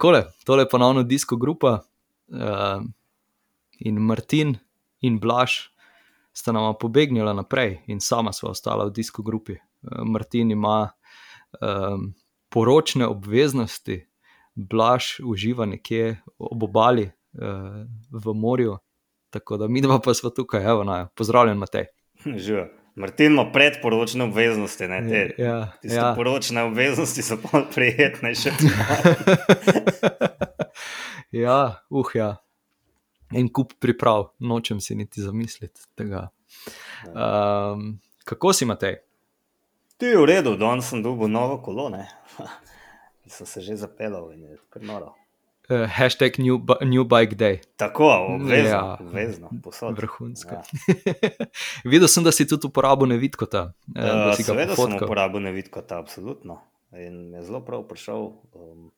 takole, tole je ponovno disko grupa uh, in Martin in Blaž sta nama pobegnila naprej in sama sva ostala v disko grupi. Uh, Martin ima um, poročne obveznosti, Blaž uživa nekje ob obali uh, v morju, tako da mi dva pa smo tukaj, evo, pozdravljen, Matej. Živijo. Martin ima predporočne obveznosti, ne te. Ja, ja. Poročne obveznosti so pa prijetne še. ja, uh, ja. En kup priprav, nočem si niti zamisliti tega. Um, kako si, Matej? Ti je v redu, danes sem dobil novo kolone. sem se že zapeljal in je kar noro. Uh, hashtag new, new Bike Day. Tako, obvezno, ja, obvezno posod. Vrhunsko. Ja. Videla sem, da si tudi uporabil nevidkota. Uh, seveda sem uporabil nevidkota, absolutno. In je zelo prav prišel. Um,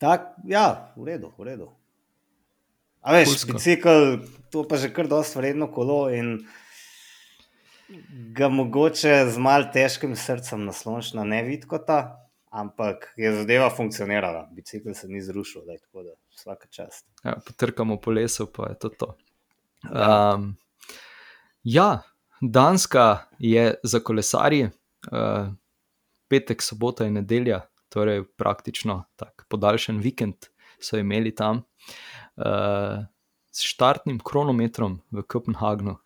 tak, ja, v redu, v redu. A veš, Pulsko. bicikl, to pa že kar dosti vredno kolo in ga mogoče z mal težkim srcem nasloniš na nevidkota ampak je zadeva funkcionirala, bicikl se ni zrušil, da je tako, da vsaka čast. Ja, potrkamo po lesu, pa je to. to. Um, ja, Danska je za kolesarje, uh, petek, sobota in nedelja, torej praktično tak podaljšen vikend so imeli tam uh, s štartnim kronometrom v Kopenhagnu.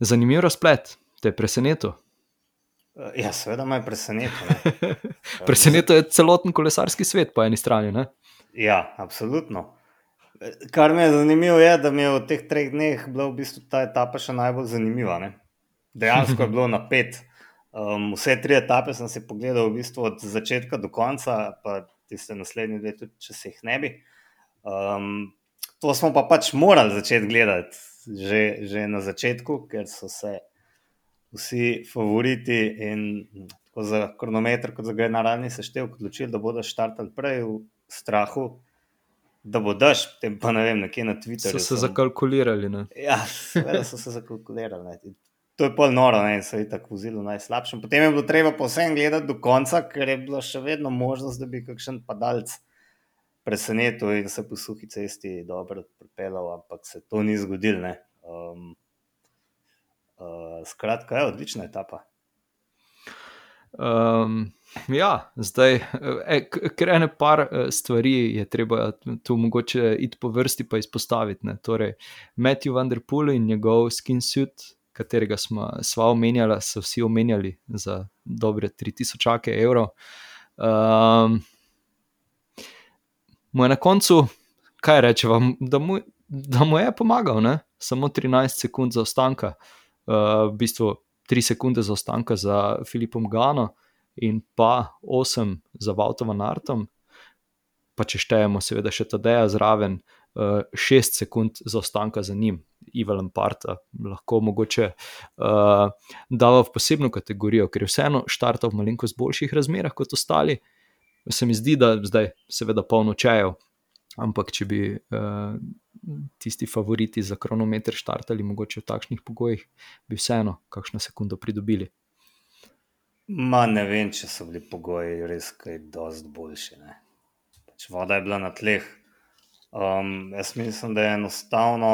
Zanimiv razplet, te je presenetil. Ja, seveda me je presenetilo. presenetilo je celoten kolesarski svet po eni strani. Ne? Ja, absolutno. Kar mi je zanimivo, je, da mi je v teh treh dneh bila v bistvu ta etapa še najbolj zanimiva. Ne? Dejansko je bilo napet. Um, vse tri etape sem si pogledal v bistvu od začetka do konca, pa tiste naslednje dve, tudi če se jih ne bi. Um, to smo pa pač morali začeti gledati že, že na začetku, ker so se vsi favoriti in tako za kronometer, kot za generalni seštevek, odločili, da bodo štartali prej v strahu, da bo daš, potem pa ne vem, nekje na Twitterju. So se zakalkulirali. Ne? Ja, seveda so se zakalkulirali. Ne. To je pol noro, ne, in so jih tako vzeli najslabšem. Potem je bilo treba posebej gledati do konca, ker je bila še vedno možnost, da bi kakšen padalec presenetil in se po suhi cesti dobro pripeljal, ampak se to ni zgodilo. Um, Uh, skratka, je odlična etapa. Um, ja, zdaj, e, ker ene par e, stvari je treba tu mogoče iti po vrsti pa izpostaviti. Ne. Torej, Matthew Van Der Poel in njegov skin suit, katerega smo sva omenjali, so vsi omenjali za dobre 3000 evrov. Um, mu je na koncu, kaj reče vam, da, da mu je pomagal, ne? samo 13 sekund za ostanka uh, v bistvu 3 sekunde zaostanka za Filipom Gano in pa 8 za Vautovom Artom. Pa če štejemo, seveda, še Tadeja zraven, 6 uh, sekund zaostanka za njim, Ivan Parta, lahko mogoče uh, dava v posebno kategorijo, ker je vseeno štartal v malenkost boljših razmerah kot ostali. Se mi zdi, da zdaj, seveda, polno čajev, ampak če bi uh, tisti favoriti za kronometer štartali, mogoče v takšnih pogojih, bi vseeno kakšno sekundo pridobili. Ma ne vem, če so bili pogoji res kaj dosti boljši. Pač voda je bila na tleh. Um, jaz mislim, da je enostavno,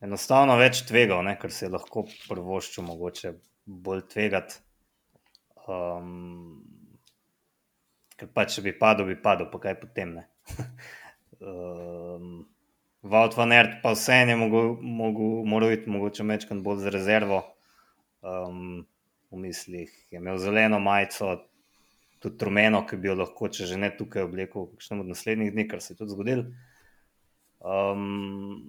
enostavno več tvegal, ne? ker se je lahko prvoščil, mogoče bolj tvegati. Um, ker pa če bi padel, bi padel, pa kaj potem ne. um, Vaut van Ert pa vse je moral biti mogoče mečkan bolj z rezervo. Um, v mislih je imel zeleno majico, tudi rumeno, ki bi jo lahko, če že ne tukaj, oblekel v kakšnem od naslednjih dni, kar se je tudi zgodil. Um,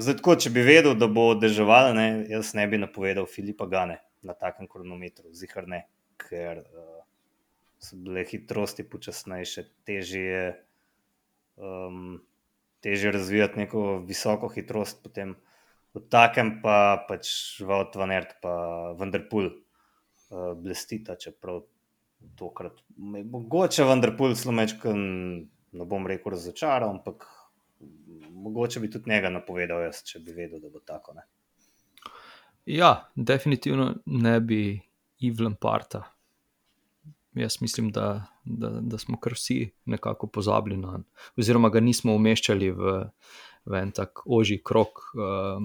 zdaj, tako, če bi vedel, da bo deževal, ne, jaz ne bi napovedal Filipa Gane na takem kronometru, zihar ne, ker uh, so bile hitrosti počasnejše, težje je um, težje razvijati neko visoko hitrost, potem v takem pa pač Vaut van Ert, pa Vanderpool uh, blestita, čeprav tokrat mogoče Vanderpool slomečko ne bom rekel razočaral, ampak mogoče bi tudi njega napovedal jaz, če bi vedel, da bo tako. Ne? Ja, definitivno ne bi Ivlem Parta. Jaz mislim, da, da, da smo kar vsi nekako pozabili na, oziroma ga nismo umeščali v, v en tak ožji krok uh,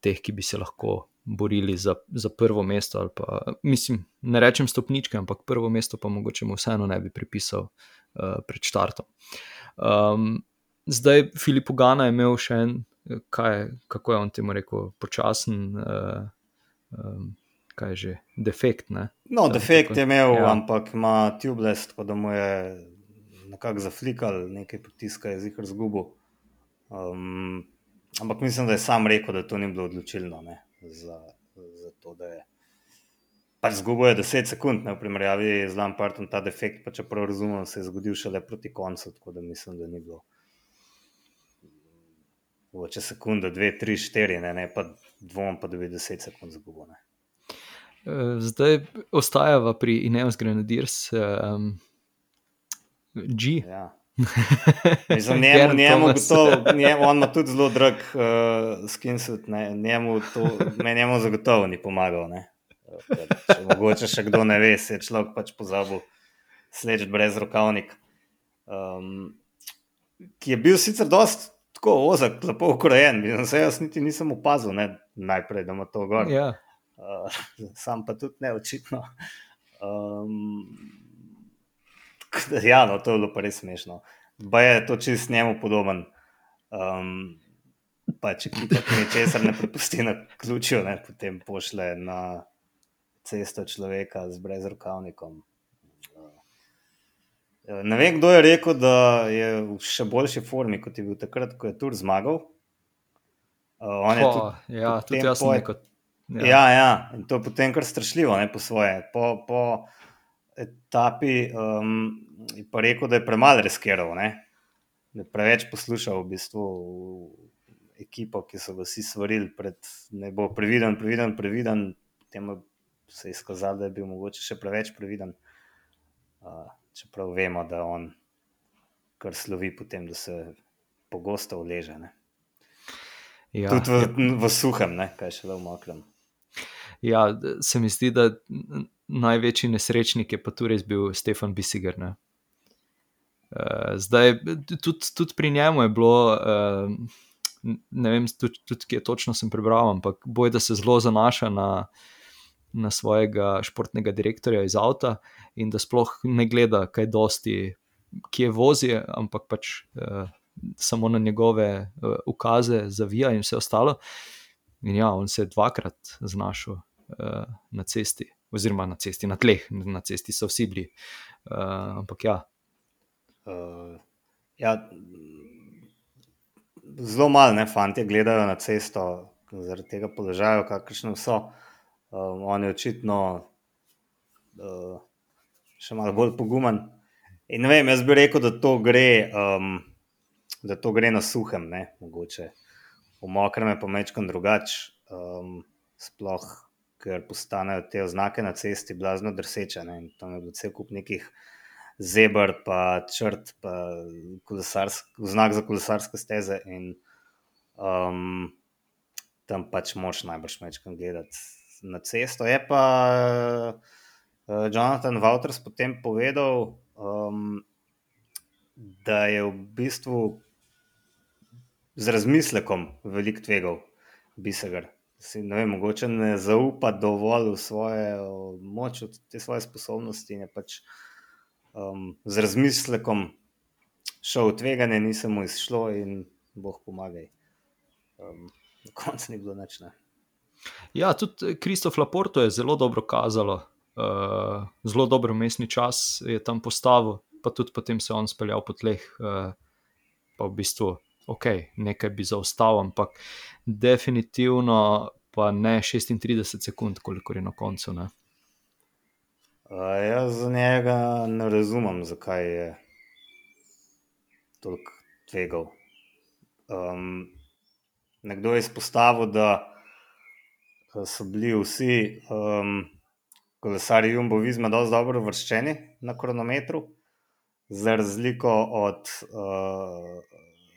teh, ki bi se lahko borili za, za prvo mesto. Pa, mislim, ne rečem stopničke, ampak prvo mesto pa mogoče mu vseeno ne bi pripisal uh, pred štartom. Um, zdaj, Filip Ugana je imel še en, kaj, kako je on temu rekel, počasen. Uh, um, Kaj je že, defekt. Ne? No, defekt je imel, ja. ampak ima tubeless, tako da mu je nekako zaflikal, nekaj potiska je zihar zgubo. Um, ampak mislim, da je sam rekel, da to ni bilo odločilno. Ne? za, za to, da je pač zgubo 10 sekund, ne, v primerjavi z Lampardom, ta defekt, pa če prav razumem, se je zgodil šele proti koncu, tako da mislim, da ni bilo. Če sekunda, dve, tri, štiri, ne, ne pa dvom, pa da bi 10 sekund zgubo. Ne. E, zdaj ostajava pri Ineos Grenadiers, um, G. Ja. Mislim, njemu, njemu, gotov, njemu, on ima tudi zelo drag uh, skinsuit, njemu, to, njemu zagotovo ni pomagal. Ne. Če mogoče še kdo ne ve, se je človek pač pozabil sleč brez rokavnik. Um, ki je bil sicer dost tako ozak, lepo ukrojen, se jaz niti nisem opazil ne, najprej, da ima to gor. Ja. Uh, sam pa tudi ne očitno. Um, Ja, no, to je bilo pa res smešno. Pa je to čist njemu podoben. Um, pa če ti česar ne prepusti na ključu, ne, potem pošle na cesto človeka z brezrokavnikom. Ne vem, kdo je rekel, da je v še boljši formi, kot je bil takrat, ko je Tur zmagal. Uh, je tudi, ja, tudi jaz sem rekel. Ja. ja, ja, in to je potem kar strašljivo, ne po svoje. Po, po, etapi um, pa rekel, da je premalo reskiral, ne? da je preveč poslušal v bistvu ekipo, ki so ga vsi svarili, da bo previden, previden, previden. Potem se je izkazalo, da je bil mogoče še preveč previden. Uh, čeprav vemo, da on kar slovi potem, da se pogosto uleže. Ja, Tudi v, ja. v suhem, ne? kaj še le v mokrem. Ja, se mi zdi, da največji nesrečnik je pa tu res bil Stefan Bisiger. Ne? Uh, zdaj, tudi, tudi pri njemu je bilo, uh, ne vem, tudi, tudi kje točno sem prebral, ampak boj, da se zelo zanaša na, na svojega športnega direktorja iz avta in da sploh ne gleda, kaj dosti, kje vozi, ampak pač uh, samo na njegove uh, ukaze, zavija in vse ostalo. In ja, on se je dvakrat znašel na cesti oziroma na cesti, na tleh, na cesti so vsi bili. Uh, ampak ja. Uh, ja. Zelo malo, ne, fanti gledajo na cesto zaradi tega položaja, kakršno so. Um, on je očitno uh, še malo bolj pogumen. In ne vem, jaz bi rekel, da to gre, um, da to gre na suhem, ne, mogoče. V mokrem je pa mečkam drugače, um, sploh ker postanejo te oznake na cesti blazno drseče. Ne? Tam je bilo vse kup nekih zebr, pa črt, pa znak za kolesarske steze. In, um, tam pač moš najbrž mečkam gledati na cesto. Je pa uh, Jonathan Wouters potem povedal, um, da je v bistvu z razmislekom velik tvegal Bisegar si, ne vem, mogoče ne zaupa dovolj v svojo moč, v te svoje sposobnosti in je pač um, z razmislekom šel v tveganje, nisem mu izšlo in boh pomagaj. Um, na koncu ni bilo nič. Ja, tudi Kristof Laporto je zelo dobro kazalo, uh, zelo dober mestni čas je tam postavil, pa tudi potem se je on speljal po tleh, uh, pa v bistvu ok, nekaj bi zaostal, ampak definitivno pa ne 36 sekund, koliko je na koncu. Ne. Uh, jaz za njega ne razumem, zakaj je tako tvegal. Um, nekdo je izpostavil, da so bili vsi um, kolesari Jumbo Vizma dosti dobro vrščeni na kronometru, za razliko od uh,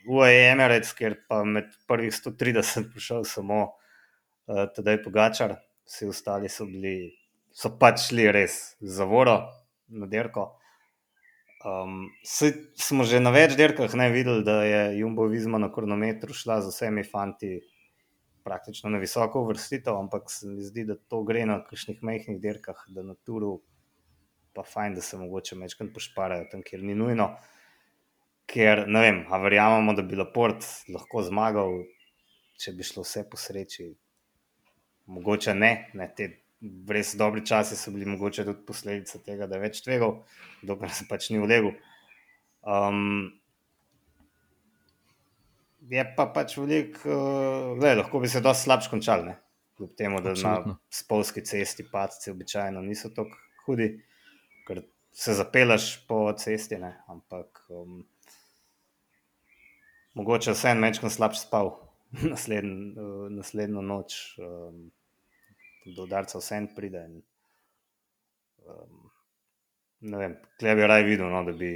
UAE Emirates, kjer pa med prvih 130 prišel samo uh, tedaj Pogačar, vsi ostali so bili, so pač šli res za voro, na dirko. Um, smo že na več dirkah ne videli, da je Jumbo Visma na kronometru šla z vsemi fanti praktično na visoko vrstitev, ampak se mi zdi, da to gre na kakšnih mehkih dirkah, da na turu pa fajn, da se mogoče večkrat pošparajo tam, kjer ni nujno. Ker ne vem, a verjamemo, da bi Laport lahko zmagal, če bi šlo vse po sreči. Mogoče ne, ne te res dobri časi so bili, mogoče tudi posledica tega, da je več tvegal, dokler se pač ni vlegel. Um, je pa pač veliko, uh, lahko bi se dosti slabš končal, ne? kljub temu, da Absolutno. na spolski cesti padci običajno niso tako hudi, ker se zapelaš po cesti, ne? ampak um, mogoče vse en mečkam slabš spal nasledn, uh, naslednjo noč. Um, do udarca vse en pride. In, um, ne vem, kaj bi raje videl, no, da bi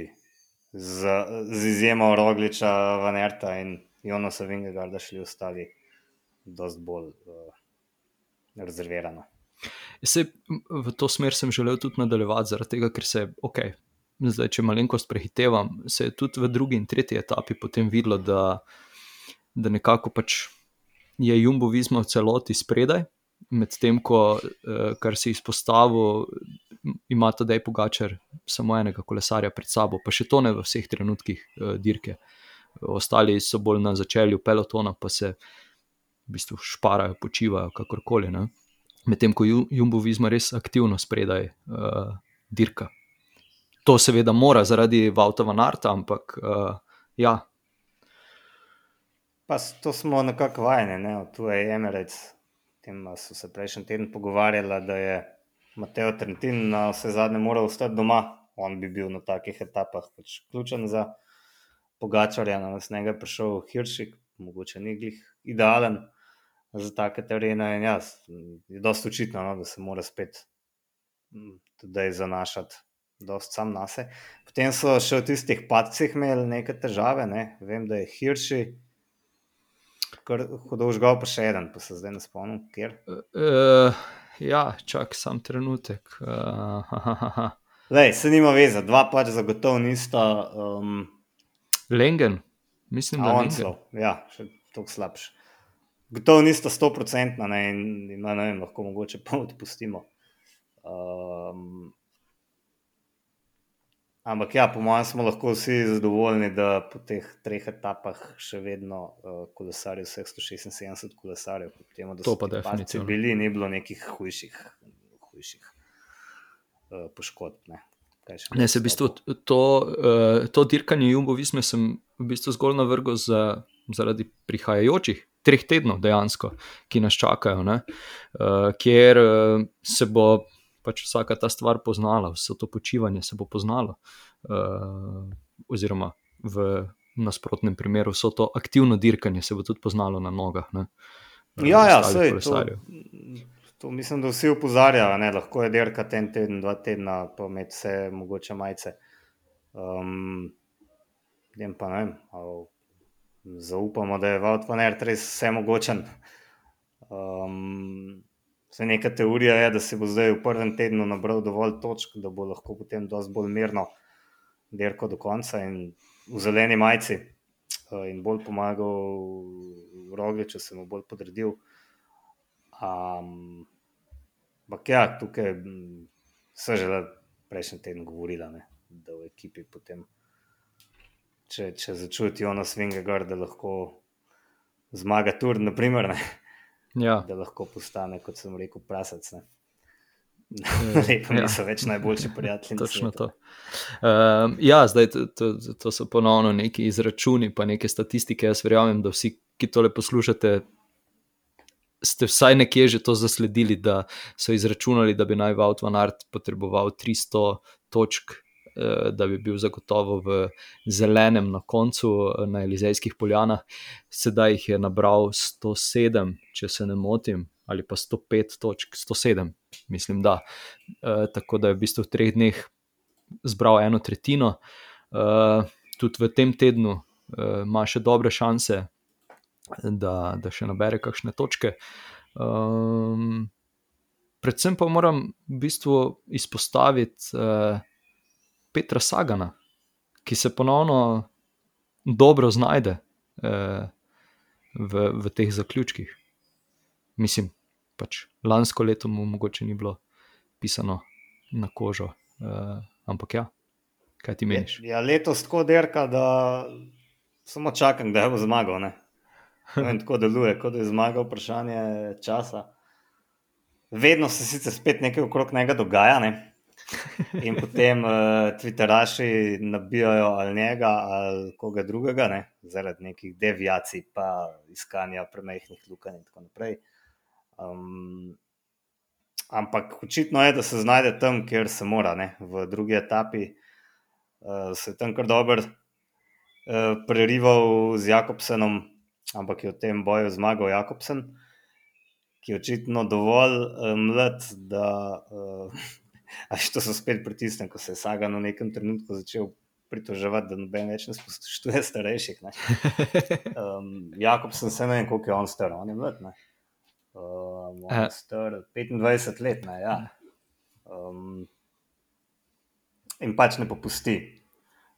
z, z izjemo Rogliča, Vanerta in Jonosa Vingega, da šli ostali dosti bolj uh, rezervirano. Se, v to smer sem želel tudi nadaljevati, zaradi tega, ker se, ok, zdaj, če malenkost prehitevam, se je tudi v drugi in tretji etapi potem videlo, da, da nekako pač je Jumbo Visma v celoti spredaj, medtem ko, uh, kar si izpostavil, ima ta dej pogačar samo enega kolesarja pred sabo, pa še to ne v vseh trenutkih uh, dirke. Ostali so bolj na začelju pelotona, pa se v bistvu šparajo, počivajo, kakorkoli. Medtem ko Jumbo Visma res aktivno spredaj uh, dirka. To seveda mora zaradi Vautova Narta, ampak uh, ja. Pa to smo nekako vajeni, ne? tu je Emirates, tem so se prejšnji teden pogovarjali, da je Mateo Trentin na vse zadnje moral ostati doma. On bi bil na takih etapah pač ključen za Pogačarja, na nas njega prišel Hiršik, mogoče ni glih idealen za take terene. In jaz, je dosti očitno, no, da se mora spet tudi zanašati. Dost sam na sebe. Potem so še v tistih padcih imeli neke težave. Ne? Vem, da je Hirši, kar hodil žgal, pa še en, pa se zdaj ne spomnim, kjer. Uh, ja, čak sam trenutek. Uh, Lej, se nima veze, dva pač zagotovo nista. Um, Lengen, mislim, da je to. Ja, še toliko slabše. Gotovo nista sto procentna in ima, ne vem, lahko mogoče pa odpustimo. Um, Ampak, ja, po mojem, smo lahko vsi zadovoljni, da po teh treh etapah še vedno uh, kolesarijo vseh 176 kolesarjev. Temu, to pa definitivno. Bili, ni bilo nekih hujših, hujših uh, poškodb. Ne. Ne, se v bistvu to, uh, to dirkanje Jumbo Visme sem v bistvu zgolj navrgel za, zaradi prihajajočih treh tednov, dejansko, ki nas čakajo, uh, kjer uh, se bo pač vsaka ta stvar poznala, vse to počivanje se bo poznalo. Uh, oziroma, v nasprotnem primeru, vse to aktivno dirkanje se bo tudi poznalo na nogah. Ne? Ja, ja, sej, to, to mislim, da vsi upozarjajo, da lahko je dirka en teden, dva tedna, pa med vse mogoče majce. Um, pa ne vem, zaupamo, da je Vodvaner res vse mogočen. Um, Se neka teorija je, da se bo zdaj v prvem tednu nabral dovolj točk, da bo lahko potem dosti bolj mirno dirko do konca in v zeleni majici eh, in bolj pomagal rogi, če se mu bolj podredil. Ampak um, ja, tukaj so že prejšnji teden govorila, ne, da v ekipi potem, če, če začutijo na svinge gor, da lahko zmaga tur, naprimer. Ne ja. da lahko postane, kot sem rekel, prasac. Lepo, ja. niso več najboljši prijatelji. Točno to. Uh, ja, zdaj to, to, to so ponovno neki izračuni, pa neke statistike. Jaz verjamem, da vsi, ki tole poslušate, ste vsaj nekje že to zasledili, da so izračunali, da bi naj Vaut van Art potreboval 300 točk da bi bil zagotovo v zelenem na koncu eh, na Elizejskih poljanah, sedaj jih je nabral 107, če se ne motim, ali pa 105 točk, 107, mislim, da. E, tako da je v bistvu v treh dneh zbral eno tretjino. E, tudi v tem tednu e, ima še dobre šanse, da, da še nabere kakšne točke. E, predvsem pa moram v bistvu izpostaviti. E, Petra Sagana, ki se ponovno dobro znajde uh, v, v teh zaključkih. Mislim, pač lansko leto mu mogoče ni bilo pisano na kožo, uh, ampak ja, kaj ti meniš? Ja, letos tako derka, da samo čakam, da bo zmagal. Ne? In tako deluje, kot da je zmagal, vprašanje časa. Vedno se sicer spet nekaj okrog njega dogaja. Ne? In potem uh, Twitteraši nabijajo ali njega ali koga drugega, ne? zaradi nekih deviacij, pa iskanja premehkih lukenj in tako naprej. Um, ampak očitno je, da se znajde tam, kjer se mora, ne? v drugi etapi. Uh, se je tam kar dober uh, prerival z Jakobsenom, ampak je v tem boju zmagal Jakobsen, ki je očitno dovolj uh, mlad, da. Uh, A što so spet pritisnili, ko se je Sagan v nekem trenutku začel pritoževati, da noben več ne spoštuje starejših. Ne. Um, Jakob sem se ne vem, koliko je on star, on je mlad. Um, on je star 25 let. Ne, ja. um, in pač ne popusti.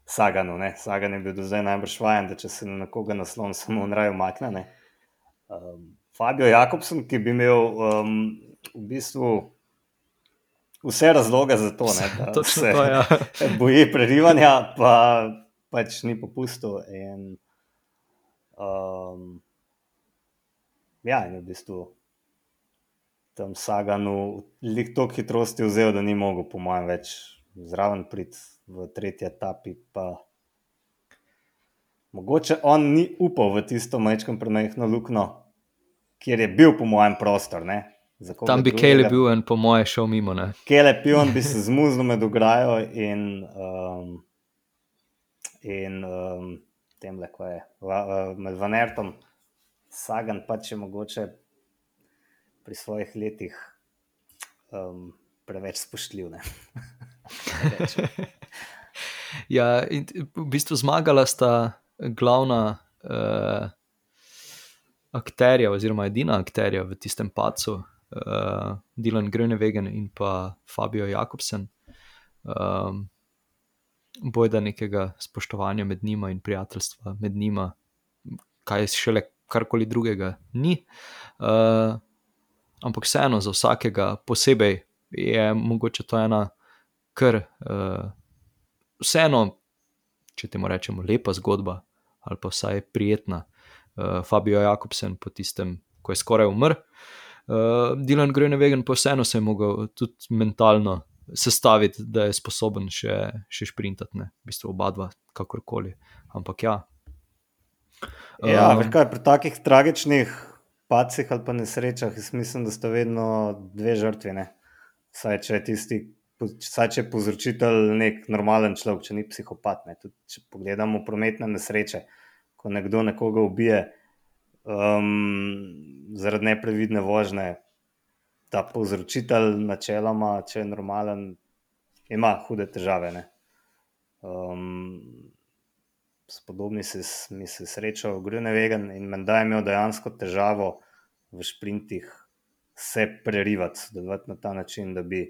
Saganu, ne. Sagan je bil do zdaj najbrž vajen, da če se na koga naslon samo narajo makne. Um, Fabio Jakobsen, ki bi imel um, v bistvu vse razloge za to, ne, da Točno se to, ja. boji prerivanja, pa pač ni popustil. In, um, ja, in v bistvu tam Saganu lik toliko hitrosti vzel, da ni mogel, po mojem, več zraven priti v tretji etapi. Pa mogoče on ni upal v tisto majčkem premehno luknjo, kjer je bil, po mojem, prostor. Ne? Tam bi bil en, po moje, šel mimo. Ne? Kele pion bi se zmuznil med ograjo in, um, in um, tem le, ko je va, uh, med Vanertom, Sagan pa če mogoče pri svojih letih um, preveč spoštljiv. ne. Ja, in v bistvu zmagala sta glavna uh, akterja, oziroma edina akterja v tistem pacu, uh, Dylan Grönewegen in pa Fabio Jakobsen. Um, bojda nekega spoštovanja med njima in prijateljstva med njima, kaj šele karkoli drugega ni. Uh, ampak vseeno, za vsakega posebej je mogoče to ena kar. Uh, vseeno, če temu rečemo, lepa zgodba ali pa vsaj prijetna. Uh, Fabio Jakobsen po tistem, ko je skoraj umrl, uh, Dylan Grönewegen pa vseeno se je mogel tudi mentalno sestaviti, da je sposoben še, še šprintati, ne, v bistvu oba dva, kakorkoli. Ampak ja. Ja, Um, kaj, pri takih tragičnih pacih ali pa nesrečah, mislim, da sta vedno dve žrtvi. Ne? Saj, če je tisti, saj, če je povzročitelj nek normalen človek, če ni psihopat. Ne? Tudi, če pogledamo prometne nesreče, ko nekdo nekoga ubije um, zaradi neprevidne vožnje, ta povzročitelj, načeloma, če je normalen, ima hude težave. Um, s podobni se, mi se srečal Grunewegen in menda je imel dejansko težavo v šprintih se prerivati, sodelovati na ta način, da bi,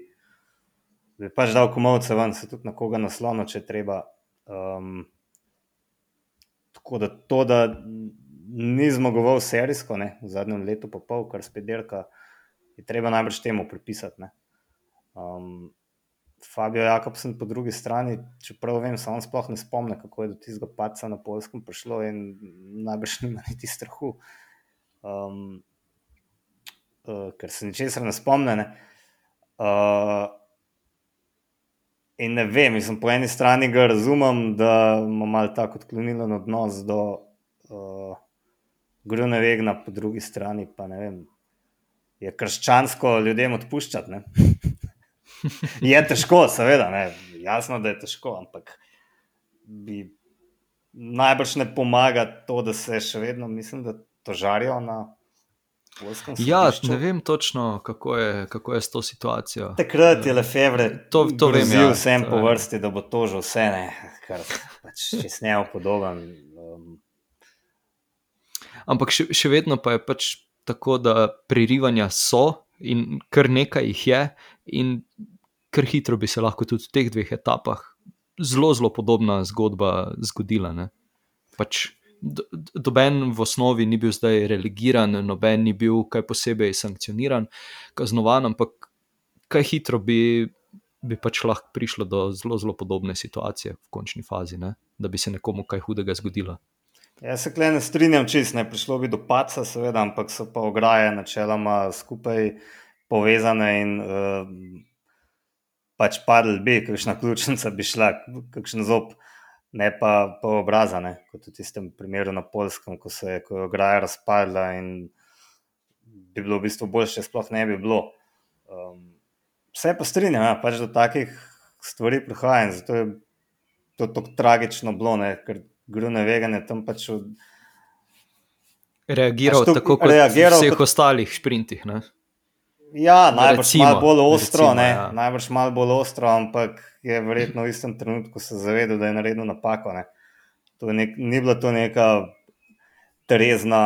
da bi pač dal komovce ven, se tudi na koga naslonil, če treba. Um, tako da to, da ni zmagoval serijsko ne, v zadnjem letu, pa pol, kar spet dirka, je treba najbrž temu pripisati. Ne. Um, Fabio Jakobsen po drugi strani, čeprav vem, se on sploh ne spomne, kako je do tistega paca na Poljskem prišlo in najbrž nima niti strahu, um, uh, ker se ničesar ne spomne. Ne. Uh, in ne vem, mislim, po eni strani ga razumem, da ima malo tako odklonilen odnos do uh, Grunewegna, po drugi strani pa ne vem, je krščansko ljudem odpuščati. ne. Je težko, seveda, ne. jasno, da je težko, ampak bi najbrž ne pomaga to, da se še vedno, mislim, da tožarijo na Poljskem. ja, ne vem točno, kako je, kako je s to situacijo. Takrat je Lefebvre To- to vem, ja, vsem to po vrsti, da bo tožil vse, ne, kar pač, če snemo podoben. Um, Ampak še, še vedno pa je pač tako, da prerivanja so in kar nekaj jih je, in kar hitro bi se lahko tudi v teh dveh etapah zelo, zelo podobna zgodba zgodila. Pač Doben v osnovi ni bil zdaj relegiran, noben ni bil kaj posebej sankcioniran, kaznovan, ampak kaj hitro bi, bi pač lahko prišlo do zelo, zelo podobne situacije v končni fazi, ne? da bi se nekomu kaj hudega zgodilo. Jaz se klej ne strinjam čist, ne prišlo bi do paca, seveda, ampak so pa ograje načeloma skupaj povezane in uh, pač padli bi, kakšna ključnica bi šla, kakšen zob, ne pa po obrazane, kot v tistem primeru na Polskem, ko se je, ko je ograja razpadla in bi bilo v bistvu bolje, če sploh ne bi bilo. Um, vse pa strinjam, ja, pač do takih stvari prihaja in zato je to tako tragično bilo, ne, ker grune vegane tam pač od... reagiral to, tako kot reagiral v vseh kot... ostalih sprintih. Ne? Ja, najbrž malo bolj ostro, recimo, ja. najbrž malo bolj ostro, ampak je verjetno v istem trenutku se zavedal, da je naredil napako. Nek, ni bila to neka trezna,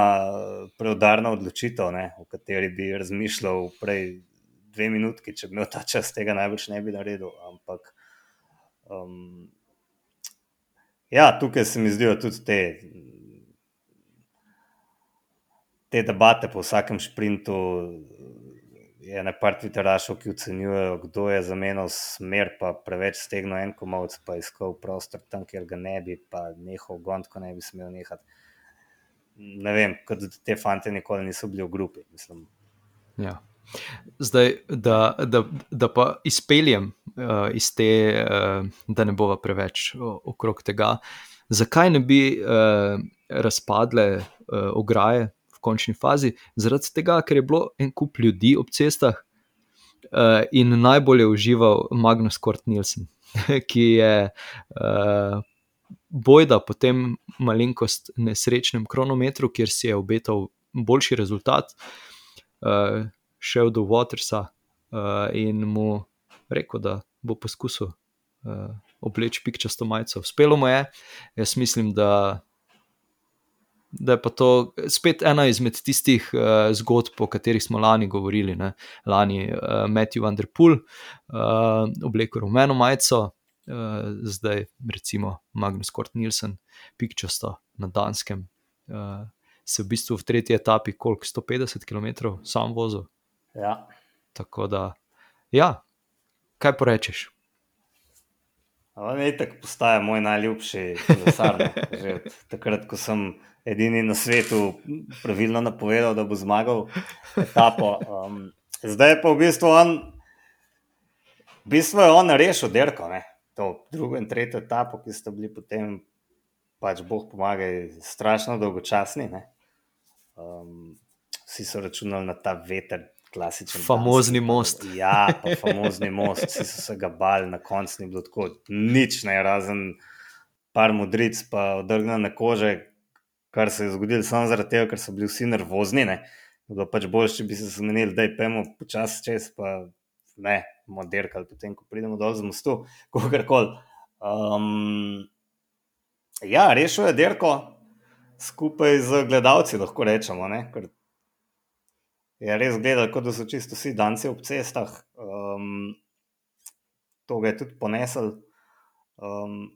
preudarna odločitev, ne, o kateri bi razmišljal prej dve minutki, če bi imel ta čas, tega najbrž ne bi naredil. Ampak um, Ja, tukaj se mi zdijo tudi te, te debate po vsakem sprintu. Je na par Twitterašov, ki ocenjujejo, kdo je zamenjal smer, pa preveč stegnil en komovc, pa iskal prostor tam, kjer ga ne bi, pa nehal gond, ko ne bi smel nehati. Ne vem, kot da te fante nikoli niso bili v grupi. Ja. Zdaj, da, da, da pa izpeljem uh, iz te, uh, da ne bova preveč okrog tega, zakaj ne bi uh, razpadle uh, ograje v končni fazi? Zaradi tega, ker je bilo en kup ljudi ob cestah uh, in najbolj je užival Magnus Kort Nielsen, ki je. Uh, Bojda po tem malenkost nesrečnem kronometru, kjer si je obetal boljši rezultat, uh, šel do Watersa uh, in mu rekel, da bo poskusil uh, obleči pikčasto majico. Uspelo mu je, jaz mislim, da, da je pa to spet ena izmed tistih uh, zgodb, o katerih smo lani govorili. Ne? Lani uh, Matthew Underpool, uh, oblekel rumeno majico. Uh, zdaj, recimo, Magnus Kort Nielsen, pikčasto na Danskem, uh, se v bistvu v tretji etapi, koliko 150 km sam vozil, Ja. Tako da, ja, kaj porečeš? On je tako postaje moj najljubši kolesar. Takrat, ko sem edini na svetu pravilno napovedal, da bo zmagal etapo. Um, zdaj pa v bistvu on, v bistvu je on rešil derko, ne? to drugo in tretjo etapo, ki ste bili potem, pač Bog pomagaj, strašno dolgočasni. Um, vsi so računali na ta veter, klasičen. Famozni danski, most. Ja, pa famozni most, vsi so se ga bali, na koncu ni bilo tako, nič ne, razen par modric, pa odrgnjene kože, kar se je zgodilo samo zaradi tega, ker so bili vsi nervozni. Ne. Bilo pač bolje, če bi se zmenili, da je pemo počasi čez, pa ne, moderkali potem, ko pridemo dol z mostu, kogarkoli. Um, ja, rešil je derko skupaj z gledalci, lahko rečemo, ne, ker je res gledal, kot da so čisto vsi danci ob cestah. Um, to ga je tudi ponesel. Um,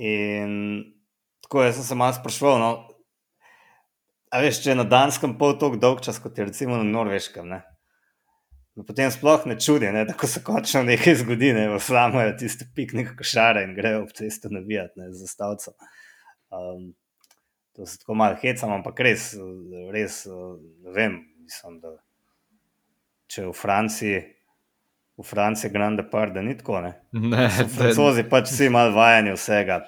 in tako je, sem se malo sprašval. No, a veš, če je na Danskem pol tako dolg čas, kot je recimo na Norveškem. Ne? No, potem sploh ne čudi, ne, da se končno nekaj zgodi, ne vzamemo tiste piknik košare in grejo ob cesto navijati za stavce. Um, to se tako malo hecam, ampak res, res ne vem, mislim, da če v Franciji, v Franciji, grande par, da ni tako. Ne, ne francozi pač vsi malo vajeni vsega.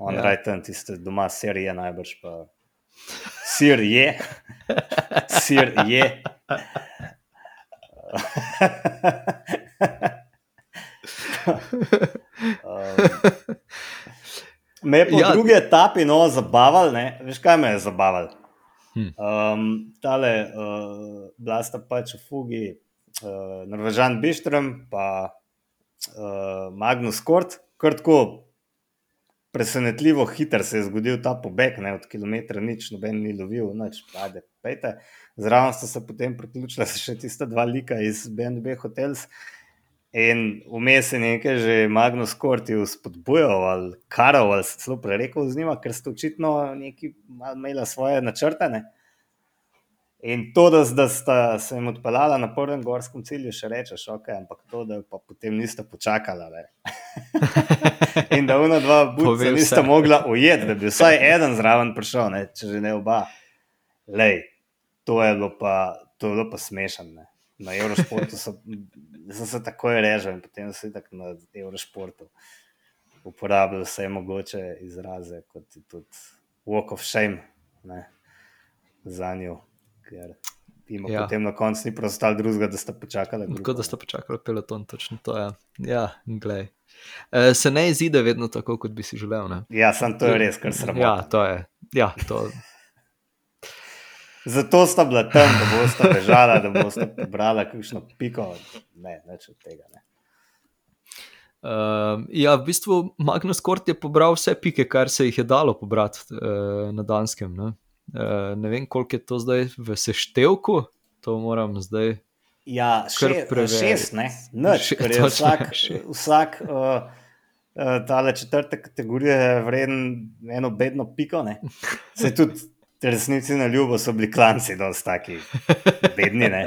On ja. raj tam tiste doma, sir je najbrž pa. Sir je, sir je. um, me je po ja. drugi etapi no, zabaval, ne? veš kaj me je zabaval? Hmm. Um, tale, uh, bila sta pač v fugi, uh, Norvežan Bištrem, pa uh, Magnus Kort, krtko, presenetljivo hiter se je zgodil ta pobeg, ne od kilometra, nič noben ni lovil, noč, pade, pejte. Zraven sta se potem priključila še tista dva lika iz BNB Hotels. In vmes je nekaj že Magnus Korti spodbujal ali karal, ali se celo prerekel z njima, ker ste očitno neki imeli svoje načrte. Ne? In to, da, da sta se jim odpeljala na prvem gorskem cilju, še rečeš, ok, ampak to, da pa potem nista počakala. In da una dva budca nista mogla ujeti, da bi vsaj eden zraven prišel, ne? če že ne oba. Lej, to je bilo pa, to je bilo pa smešno. Na Eurošportu so, sem se takoj režal in potem so tako na Eurošportu uporabljali vse mogoče izraze, kot je tudi walk of shame ne, za njo ker jim ja. potem na koncu ni preostalo drugega, da sta počakali. Tako da sta počakali peloton, točno to je. Ja, glej. E, se ne izide vedno tako, kot bi si želel. Ne? Ja, sem to je res, kar sem rekel. Ja, to je. Ja, to... Zato sta bila tam, da bosta bežala, da bosta pobrala kakšno piko. Ne, več od tega. Ne. Uh, ja, v bistvu Magnus Kort je pobral vse pike, kar se jih je dalo pobrati uh, na Danskem. Ne? Uh, ne vem, koliko je to zdaj v seštevku, to moram zdaj. Ja, še, šest, ne, Nič, še, je vsak, vsak uh, uh, tale četrte kategorije je vreden eno bedno piko. Ne. Se tudi resnici na ljubo so bili klanci, da so taki bedni. Ne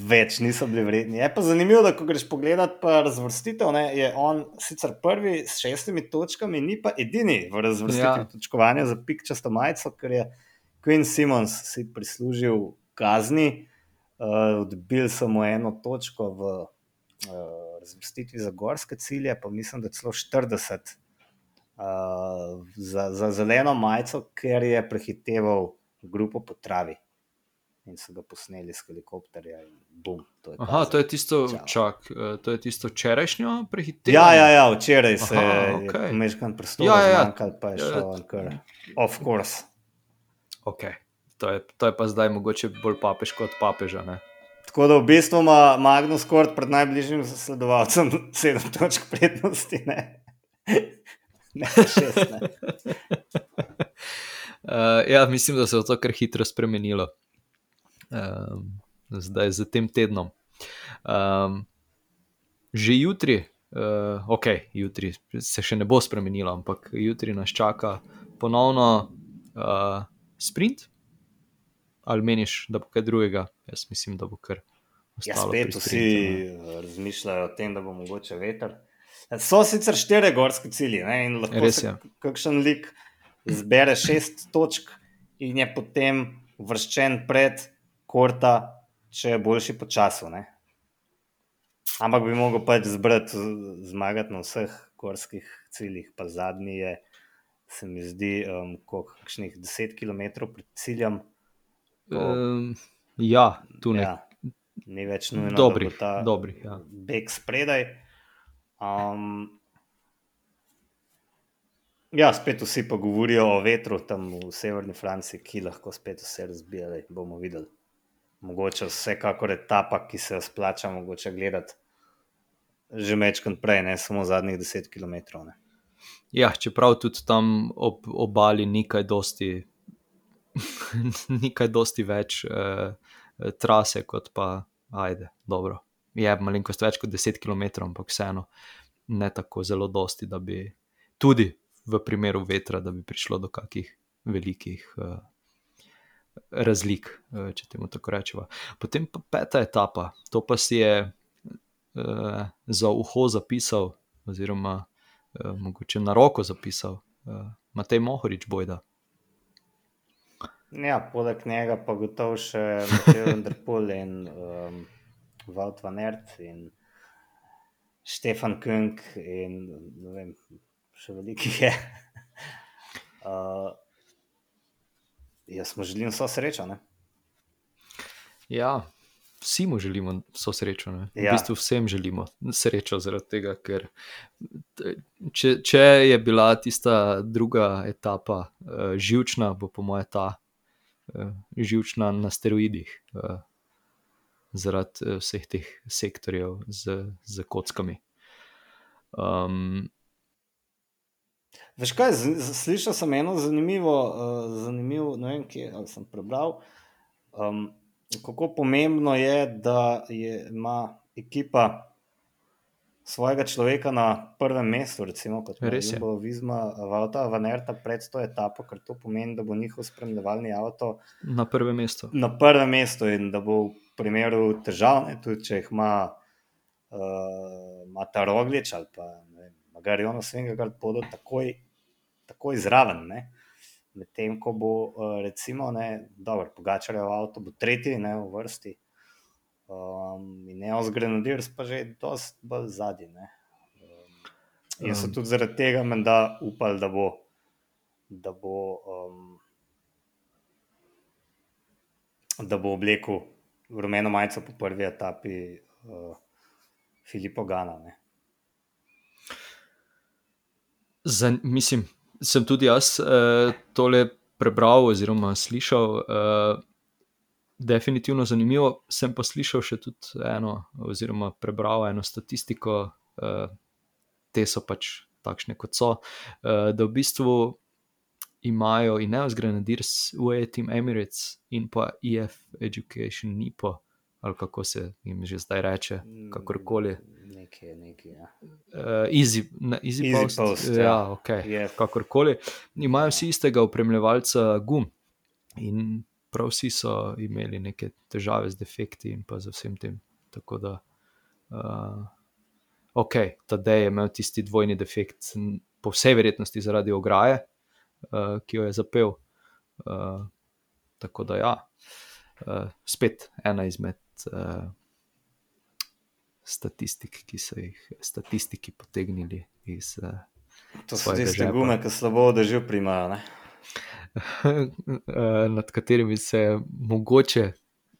več niso bili vredni. Je pa zanimivo, da ko greš pogledat razvrstitev, ne, je on sicer prvi s šestimi točkami, ni pa edini v razvrstitvi ja. točkovanja za pikčasto majico, ker je Queen Simons si prislužil kazni, uh, odbil samo eno točko v uh, razvrstitvi za gorske cilje, pa mislim, da celo 40 uh, za, za zeleno majico, ker je prehiteval grupo po travi in so ga posneli s helikopterja. Bum, to Aha, to je tisto, čak, eh, to je tisto včerajšnjo prehitevanje. Ja, ja, ja, včeraj se okay. je meškan prstov, ja, ja, ja. pa je šel ja, kar. Of course. Ok, to je, to je pa zdaj mogoče bolj papež kot papeža. Ne? Tako da v bistvu ima Magnus Kort pred najbližjim zasledovalcem sedem točk prednosti. Ne? Ne, šest, ne. Uh, ja, mislim, da se je to kar hitro spremenilo um, zdaj z tem tednom. Um, že jutri, uh, ok, jutri se še ne bo spremenilo, ampak jutri nas čaka ponovno uh, sprint. Ali meniš, da bo kaj drugega? Jaz mislim, da bo kar. Ja, spet vsi razmišljajo o tem, da bo mogoče veter. So sicer štiri gorske cilje ne? in lahko Res, ja. kakšen lik zbere šest točk in je potem vrščen pred korta, če je boljši po času. Ne? Ampak bi lahko pač zbrati, zmagati na vseh gorskih ciljih, pa zadnji je, se mi zdi, um, kakšnih 10 km pred ciljem. Um, ja, tu ne. Ja, ni več nujno, dobri, da bo ta dobri, ja. beg spredaj. Um, ja, spet vsi pa govorijo o vetru tam v severni Franciji, ki lahko spet vse razbije. Bomo videli mogoče vsekakor etapa, ki se splača mogoče gledati že večkrat prej, ne samo zadnjih 10 km. Ne. Ja, čeprav tudi tam ob obali ni kaj dosti, ni kaj dosti več eh, trase, kot pa ajde, dobro. Je malenkost več kot 10 km, ampak vseeno ne tako zelo dosti, da bi tudi v primeru vetra, da bi prišlo do kakih velikih. Eh, razlik, eh, če temu tako rečemo. Potem pa peta etapa, to pa si je uh, za uho zapisal, oziroma uh, mogoče na roko zapisal, uh, Matej Mohorič bojda. Ja, poleg njega pa gotovo še Matej Vendrpol in um, Walt van Ert in Štefan Künk in ne vem, še veliki je. Uh, Jaz mu želim vso srečo. Ne? Ja, vsi mu želimo vso srečo. Ja. V bistvu vsem želimo srečo, zaradi tega, ker če, če je bila tista druga etapa uh, živčna, bo po mojem ta uh, živčna na steroidih, uh, zaradi uh, vseh teh sektorjev z, z kockami. Um, Veš kaj, slišal sem eno zanimivo, uh, zanimivo ne vem, kje sem prebral. Um, kako pomembno je, da je, ima ekipa svojega človeka na prvem mestu, recimo kot Res je. bo Vizma, Vauta, Vanerta pred to etapo, ker to pomeni, da bo njihov spremljevalni avto Na prvem mestu. na prvem mestu in da bo v primeru težav, ne, tudi če jih ima, uh, ta Roglič ali pa Magarijo Svenga, kar bodo takoj, takoj zraven. Ne. Medtem ko bo, uh, recimo, ne, dobro, Pogačarjev avto bo tretji ne, v vrsti, um, in Neos Grenadiers pa že dosti bolj zadnji. ne. Um, in so tudi zaradi tega menda upali, da bo, da bo, um, da bo oblekel rumeno majico po prvi etapi uh, Filipa Gana. Ne. Zan, mislim, sem tudi jaz uh, tole prebral oziroma slišal. Uh, definitivno zanimivo. Sem pa slišal še tudi eno, oziroma prebral eno statistiko, uh, te so pač takšne, kot so, uh, da v bistvu imajo Ineos Grenadiers, UAE Team Emirates in pa EF Education Nipo, ali kako se jim že zdaj reče, kakorkoli. Nekaj, nekaj. Ja. Uh, easy, na, easy, Easy post, Post, ja, ja. okay, Je. kakorkoli. Imajo vsi istega upremljevalca gum in prav vsi so imeli neke težave z defekti in pa z vsem tem. Tako da, uh, ok, tedaj je imel tisti dvojni defekt, po vsej verjetnosti zaradi ograje, ki jo je zapel. Uh, tako da, ja, uh, spet ena izmed. Uh, Statistik, ki so jih statistiki potegnili iz uh, To so tiste gume, ki slabo držijo primajo. Ne? eh, nad katerimi se je mogoče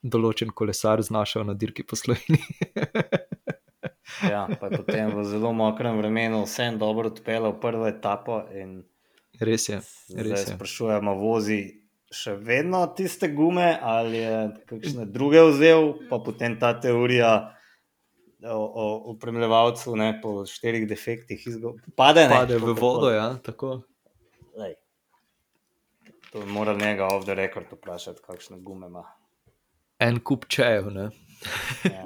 določen kolesar znašel na dirki po Sloveniji. Ja, pa je potem v zelo mokrem vremenu vsem dobro odpeljal prvo etapo in res je, zdaj res je. sprašujemo, vozi še vedno tiste gume ali je kakšne druge vzel, pa potem ta teorija o, o, o premljevalcu ne, po štirih defektih izgo- pade, ne, Pade v vodo, ja, tako. Lej. To bi moral njega off the record vprašati, kakšne gume ima. En kup čejev. ne. Ja.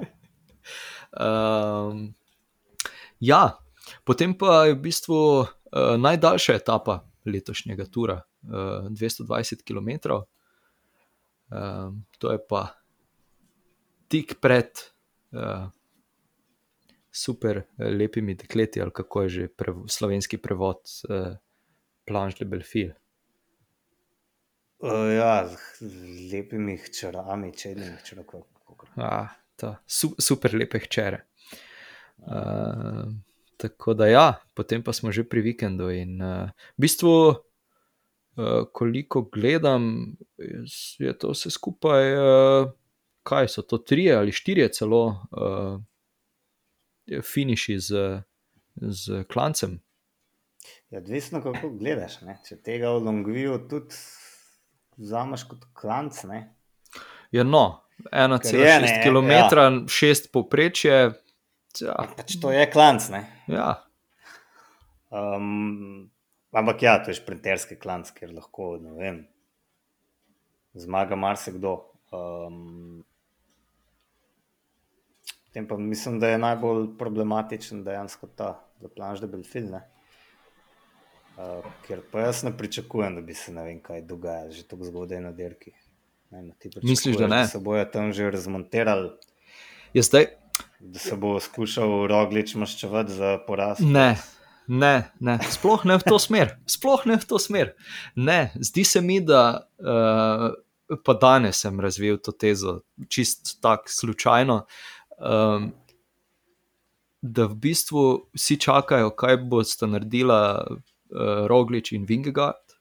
Um, ja, potem pa je v bistvu uh, najdaljša etapa letošnjega tura, uh, 220 km. Um, to je pa tik pred uh, super eh, lepimi dekleti, ali kako je že prev slovenski prevod, uh, Planche de Belfil. Uh, ja, z z lepimi hčerami, čednimi hčerami. Ah, ta su, super lepe hčere. Uh, tako da, ja, potem pa smo že pri vikendu. In uh, v bistvu, uh, koliko gledam, je to vse skupaj, uh, kaj so to, tri ali štiri celo uh, finiši z, z klancem. Ja, odvisno, kako gledaš. Ne? Če tega v Longviju tudi vzameš kot klanc, ne? Je no, je, 1,6 ne, km, ja. 6 povprečje. Ja, pač to je klanc. Ne? ja, Um, ampak ja, to je šprinterski klanc, ker lahko vem, zmaga marsikdo. Um, Potem pa mislim, da je najbolj problematičen dejansko ta zaplanš, da bi bil film. Uh, ker pa jaz ne pričakujem, da bi se ne vem kaj dogajalo, že tako zgodaj na dirki. Ne, ti Misliš, da ne? Da se bojo tam že razmontirali, je zdaj. Da se bo skušal roglič maščevati za poraz. Ne, ne, ne, sploh ne v to smer. Sploh ne v to smer. Ne, zdi se mi, da uh, pa danes sem razvil to tezo, čist tako slučajno. Um, da v bistvu vsi čakajo, kaj bosta naredila uh, Roglič in Vingegard,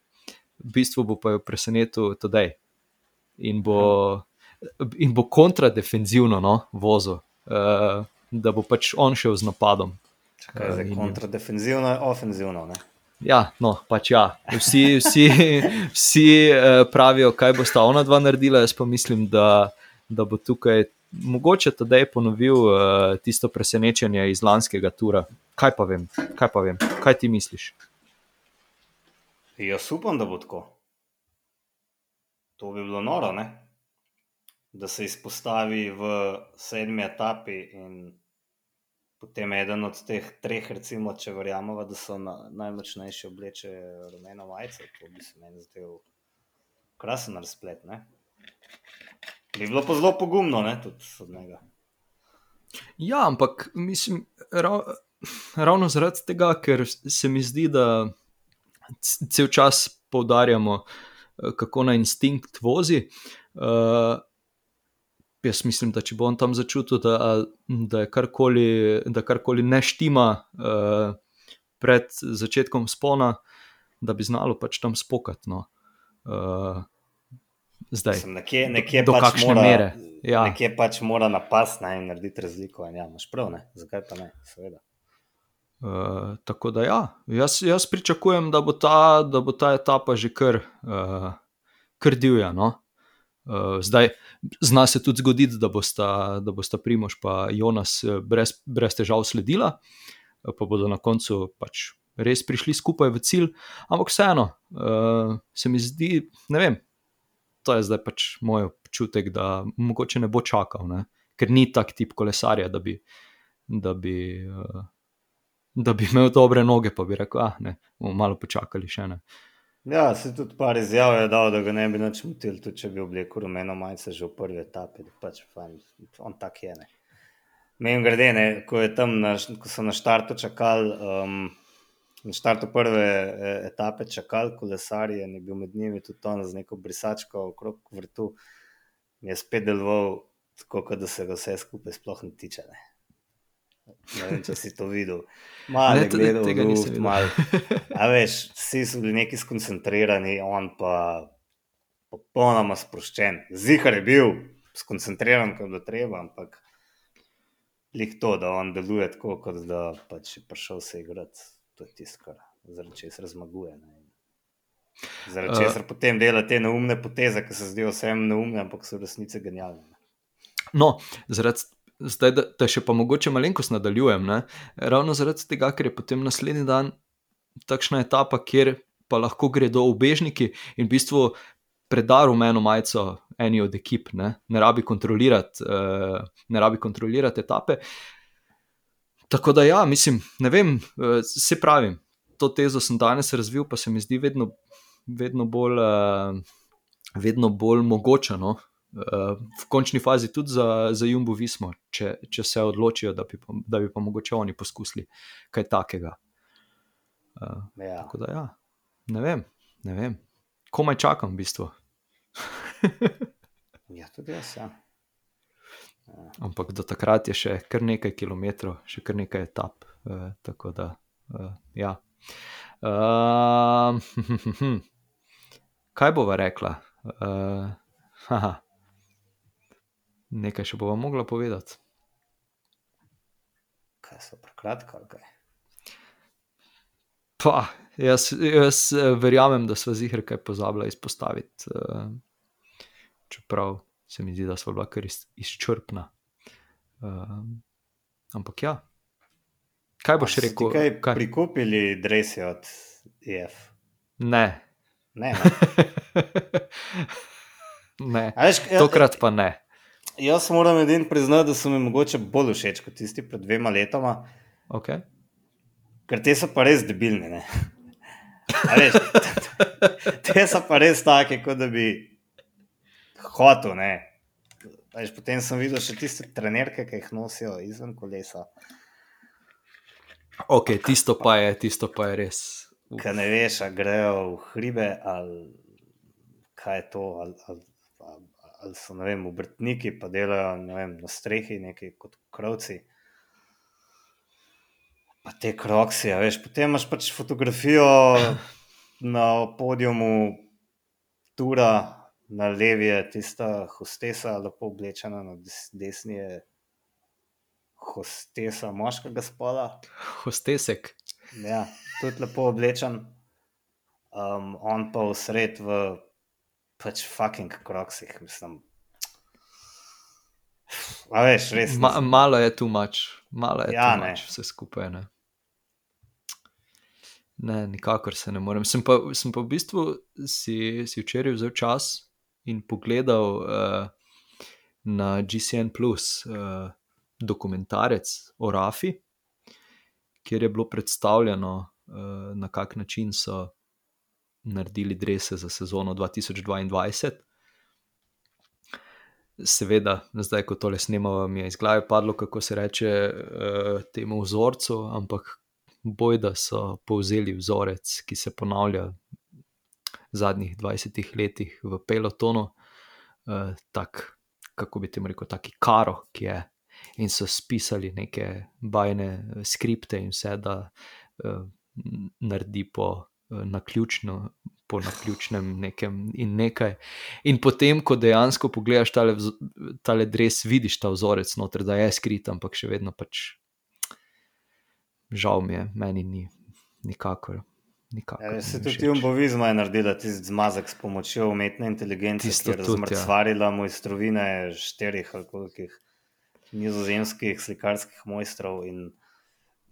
v bistvu bo pa jo presenetil tedaj in bo, bo kontradefenzivno no, vozil, uh, da bo pač on šel z napadom. Kaj je zdaj in- kontradefenzivno, ofenzivno. Ne? Ja, no, pač ja. Vsi, vsi, vsi eh, pravijo, kaj bo sta ona dva naredila. Jaz pa mislim, da, da bo tukaj mogoče tedaj ponovil uh, tisto presenečenje iz lanskega tura. Kaj pa vem, kaj pa vem, kaj ti misliš? Jaz upam, da bo tako. To bi bilo noro, ne? Da se izpostavi v sedmi etapi in potem eden od teh treh, recimo, če verjamemo, da so na, najmočnejše obleče rumeno majico, to bi se meni zdel krasen razplet. Ne? Bi bilo pa zelo pogumno, ne, tudi od njega. Ja, ampak mislim, rav, ravno zaradi tega, ker se mi zdi, da cel čas poudarjamo, eh, kako na instinkt vozi. Uh, jaz mislim, da če bo on tam začutil, da, da je karkoli, da karkoli ne štima uh, pred začetkom spona, da bi znalo pač tam spokati. No. Uh, zdaj, Mislim, nekje, nekje do pač mora, mere, ja. Nekje pač mora napast ne, in narediti razliko. Ja, imaš prav, ne? zakaj pa ne, seveda. Uh, tako da, ja, jaz, jaz pričakujem, da bo ta, da bo ta etapa že kar, uh, kar divja. No? Uh, zdaj, zna se tudi zgoditi, da bosta, da bosta Primož in Jonas eh, brez, brez težav sledila, eh, pa bodo na koncu pač res prišli skupaj v cilj. Ampak vseeno, uh, se mi zdi, ne vem, to je zdaj pač moj občutek, da mogoče ne bo čakal, ne? ker ni tak tip kolesarja, da bi. Da bi uh, da bi imel dobre noge, pa bi rekel, ah, ne, bomo malo počakali še ne. Ja, se tudi par izjav je dal, da ga ne bi nič motil, tudi če bi oblekel rumeno majico že v prvi etapi, pač on tak je. Ne. Mem grede, ne, ko, je tam na, ko so na štartu čakali, um, na štartu prve e, etape čakali kolesarje in je bil med njimi tudi on z neko brisačko okrog vrtu, mi je spet deloval tako, da se ga vse skupaj sploh ne tiče. Ne. Ne vem, če si to videl. Malo je gledal, tega v nisem luft, videl. malo. A veš, vsi so bili neki skoncentrirani, on pa popolnoma sproščen. Zihar je bil skoncentriran, kot da treba, ampak lik to, da on deluje tako, kot da pač je prišel se igrati, to je tisto, kar zaradi česar zmaguje. Ne. Zaradi Uh. česar potem dela te neumne poteze, ki se zdijo vsem neumne, ampak so v resnici genialne. No, zaradi, zdaj, da, da še pa mogoče malenkost nadaljujem. Ne? Ravno zaradi tega, ker je potem naslednji dan takšna etapa, kjer pa lahko gredo ubežniki in v bistvu preda rumeno majico eni od ekip, ne, ne rabi kontrolirati, uh, ne rabi kontrolirati etape. Tako da, ja, mislim, ne vem, uh, se pravim. To tezo sem danes razvil, pa se mi zdi vedno, vedno, bolj, uh, vedno bolj mogoče. No? V končni fazi tudi za, za Jumbo Vismo, če, če se odločijo, da bi, da bi pa mogoče oni poskusili kaj takega. Uh, Ja. tako da, ja, ne vem, ne vem. Komaj čakam, v bistvu. ja, tudi jaz. Ja. Ampak do takrat je še kar nekaj kilometrov, še kar nekaj etap. Uh, tako da, uh, ja. Uh, kaj bova rekla? Uh, haha. Nekaj še bova mogla povedati. Kaj so prekratka? ali kaj? Pa, jaz, jaz eh, verjamem, da smo zihar kaj pozabili izpostaviti. Uh, čeprav se mi zdi, da smo bila kar iz, izčrpna. Uh, ampak ja. Kaj boš rekel? Kaj, kaj? Prikupili dresi od IF. Ne. Ne, ne. ne. A Veš, ja, Tokrat pa ne. Jaz moram edin priznati, da so mi mogoče bolj všeč kot tisti pred dvema letoma, Okay. ker te so pa res debilne. Ne? A Veš, te so pa res take, kot da bi hotel. ne. A Veš, potem sem videl še tiste trenerke, ki jih nosijo izven kolesa. ok, tisto pa je, tisto pa je res. Kaj ne veš, ali grejo v hribe, ali kaj je to, ali, ali, ali, so vem, obrtniki, pa delajo vem, na strehi, neki kot krovci. Pa te kroksi, a veš, potem imaš pač fotografijo na podiumu, tura, na levi je tista hostesa, lepo oblečena, na des- desni je hostesa moškega spola. Hostesek. Ja, tudi lepo oblečen. Um, on pa vsred v pač fucking kroksih, mislim. A veš, res. Ma, malo je tu mač, malo je Ja, tu ne. mač, vse skupaj. Ne. ne, nikakor se ne morem. Sem pa, sem pa v bistvu si, si včeraj vzel čas in pogledal uh, na GCN Plus uh, dokumentarec o Rafi, kjer je bilo predstavljeno, uh, na kak način so naredili drese za sezono 2022. Seveda, zdaj, ko tole snemamo, mi je iz glave padlo, kako se reče uh, temu vzorcu, ampak boj, da so povzeli vzorec, ki se ponavlja v zadnjih 20 letih v pelotonu, uh, tak, kako bi temu rekel, taki karo, ki je. In so spisali neke bajne skripte, in vse, da uh, naredi po naključno, po naključnem nekem in nekaj. In potem, ko dejansko pogledaš tale, tale dres, vidiš ta vzorec noter, da je skrit, ampak še vedno pač. Žal mi je, meni ni nikakor. nikakor Ja, se tudi všeč. Jumbovizma je naredila tisti zmazek s pomočjo umetne inteligence, Tisto ki je tudi, ja. razmrcvarila mojstrovine štirih ali kolikih nizozemskih slikarskih mojstrov. In,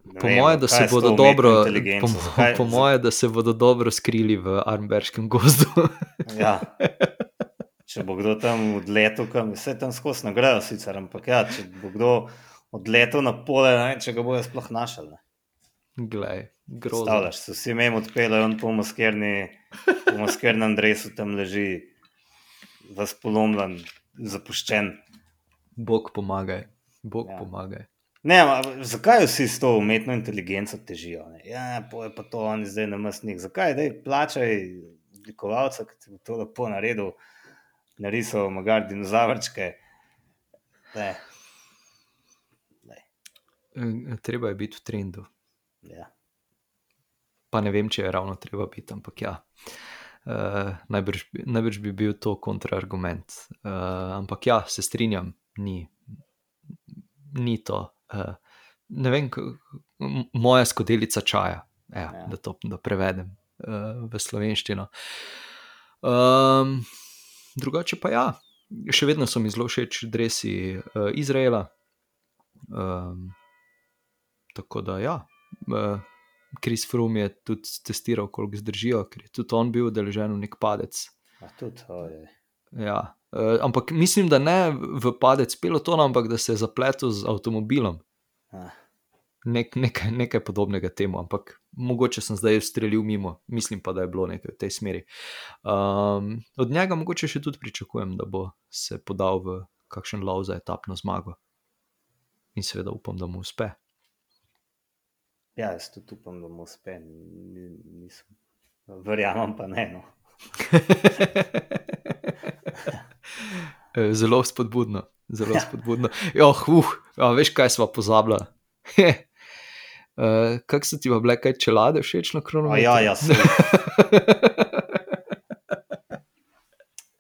Po mojem, da se bodo dobro, po, zakaj- po mojem, da se bodo dobro skrili v Arnberškem gozdu. Ja. Če bo kdo tam odletel, kam vse tam skozi nagrajo, sicer, ampak ja, če bo kdo odletel na pole, ne če ga bojo sploh našli. ne. Glej, grozno. Stavljaš, se vsi mem odpeljejo, on po maskerni, po maskernem dresu tam leži, vas polomljen, zapuščen. Bog pomagaj, Bog ja. pomagaj. Ne, ma, zakaj vsi s to umetno inteligenco težijo? Ne? Ja, po je pa to on zdaj namestnik. Zakaj, da plačaj oblikovalca, ki ti bo to lepo naredil, narisal magar dinozavrčke. Ne. Ne. Eh, Treba je biti v trendu. Ja. Pa ne vem, če je ravno treba biti, ampak ja. Uh, najbrž, najbrž bi bil to kontraargument. Uh, ampak ja, se strinjam, ni, ni to. Uh, ne vem, moja skodelica čaja, ja, Ja. da to da prevedem uh, v slovenščino. Um, drugače pa ja, še vedno so mi zelo všeč dresi uh, Izraela. Um, tako da ja. Uh, Kris Frum je tudi testiral, koliko zdržijo, ker je tudi on bil udeležen v nek padec. A tudi, ojej. Ja. Uh, ampak mislim, da ne v padec pelotona, ampak da se je zapletel z avtomobilom. Ah, Nek, nekaj, nekaj podobnega temu, ampak mogoče sem zdaj streljal mimo, mislim pa, da je bilo nekaj v tej smeri. Um, od njega mogoče še tudi pričakujem, da bo se podal v kakšen lov za etapno zmago. In seveda upam, da mu uspe. Ja, jaz tudi upam, da mu uspe. Ni- Nisem. Verjamem pa ne. No. Eh, Zelo spodbudno, zelo spodbudno. Oh, uh, a veš, kaj smo pozabili? Uh, Kako so ti pa bile kaj čelade všeč na kronometru? ja, ja, se.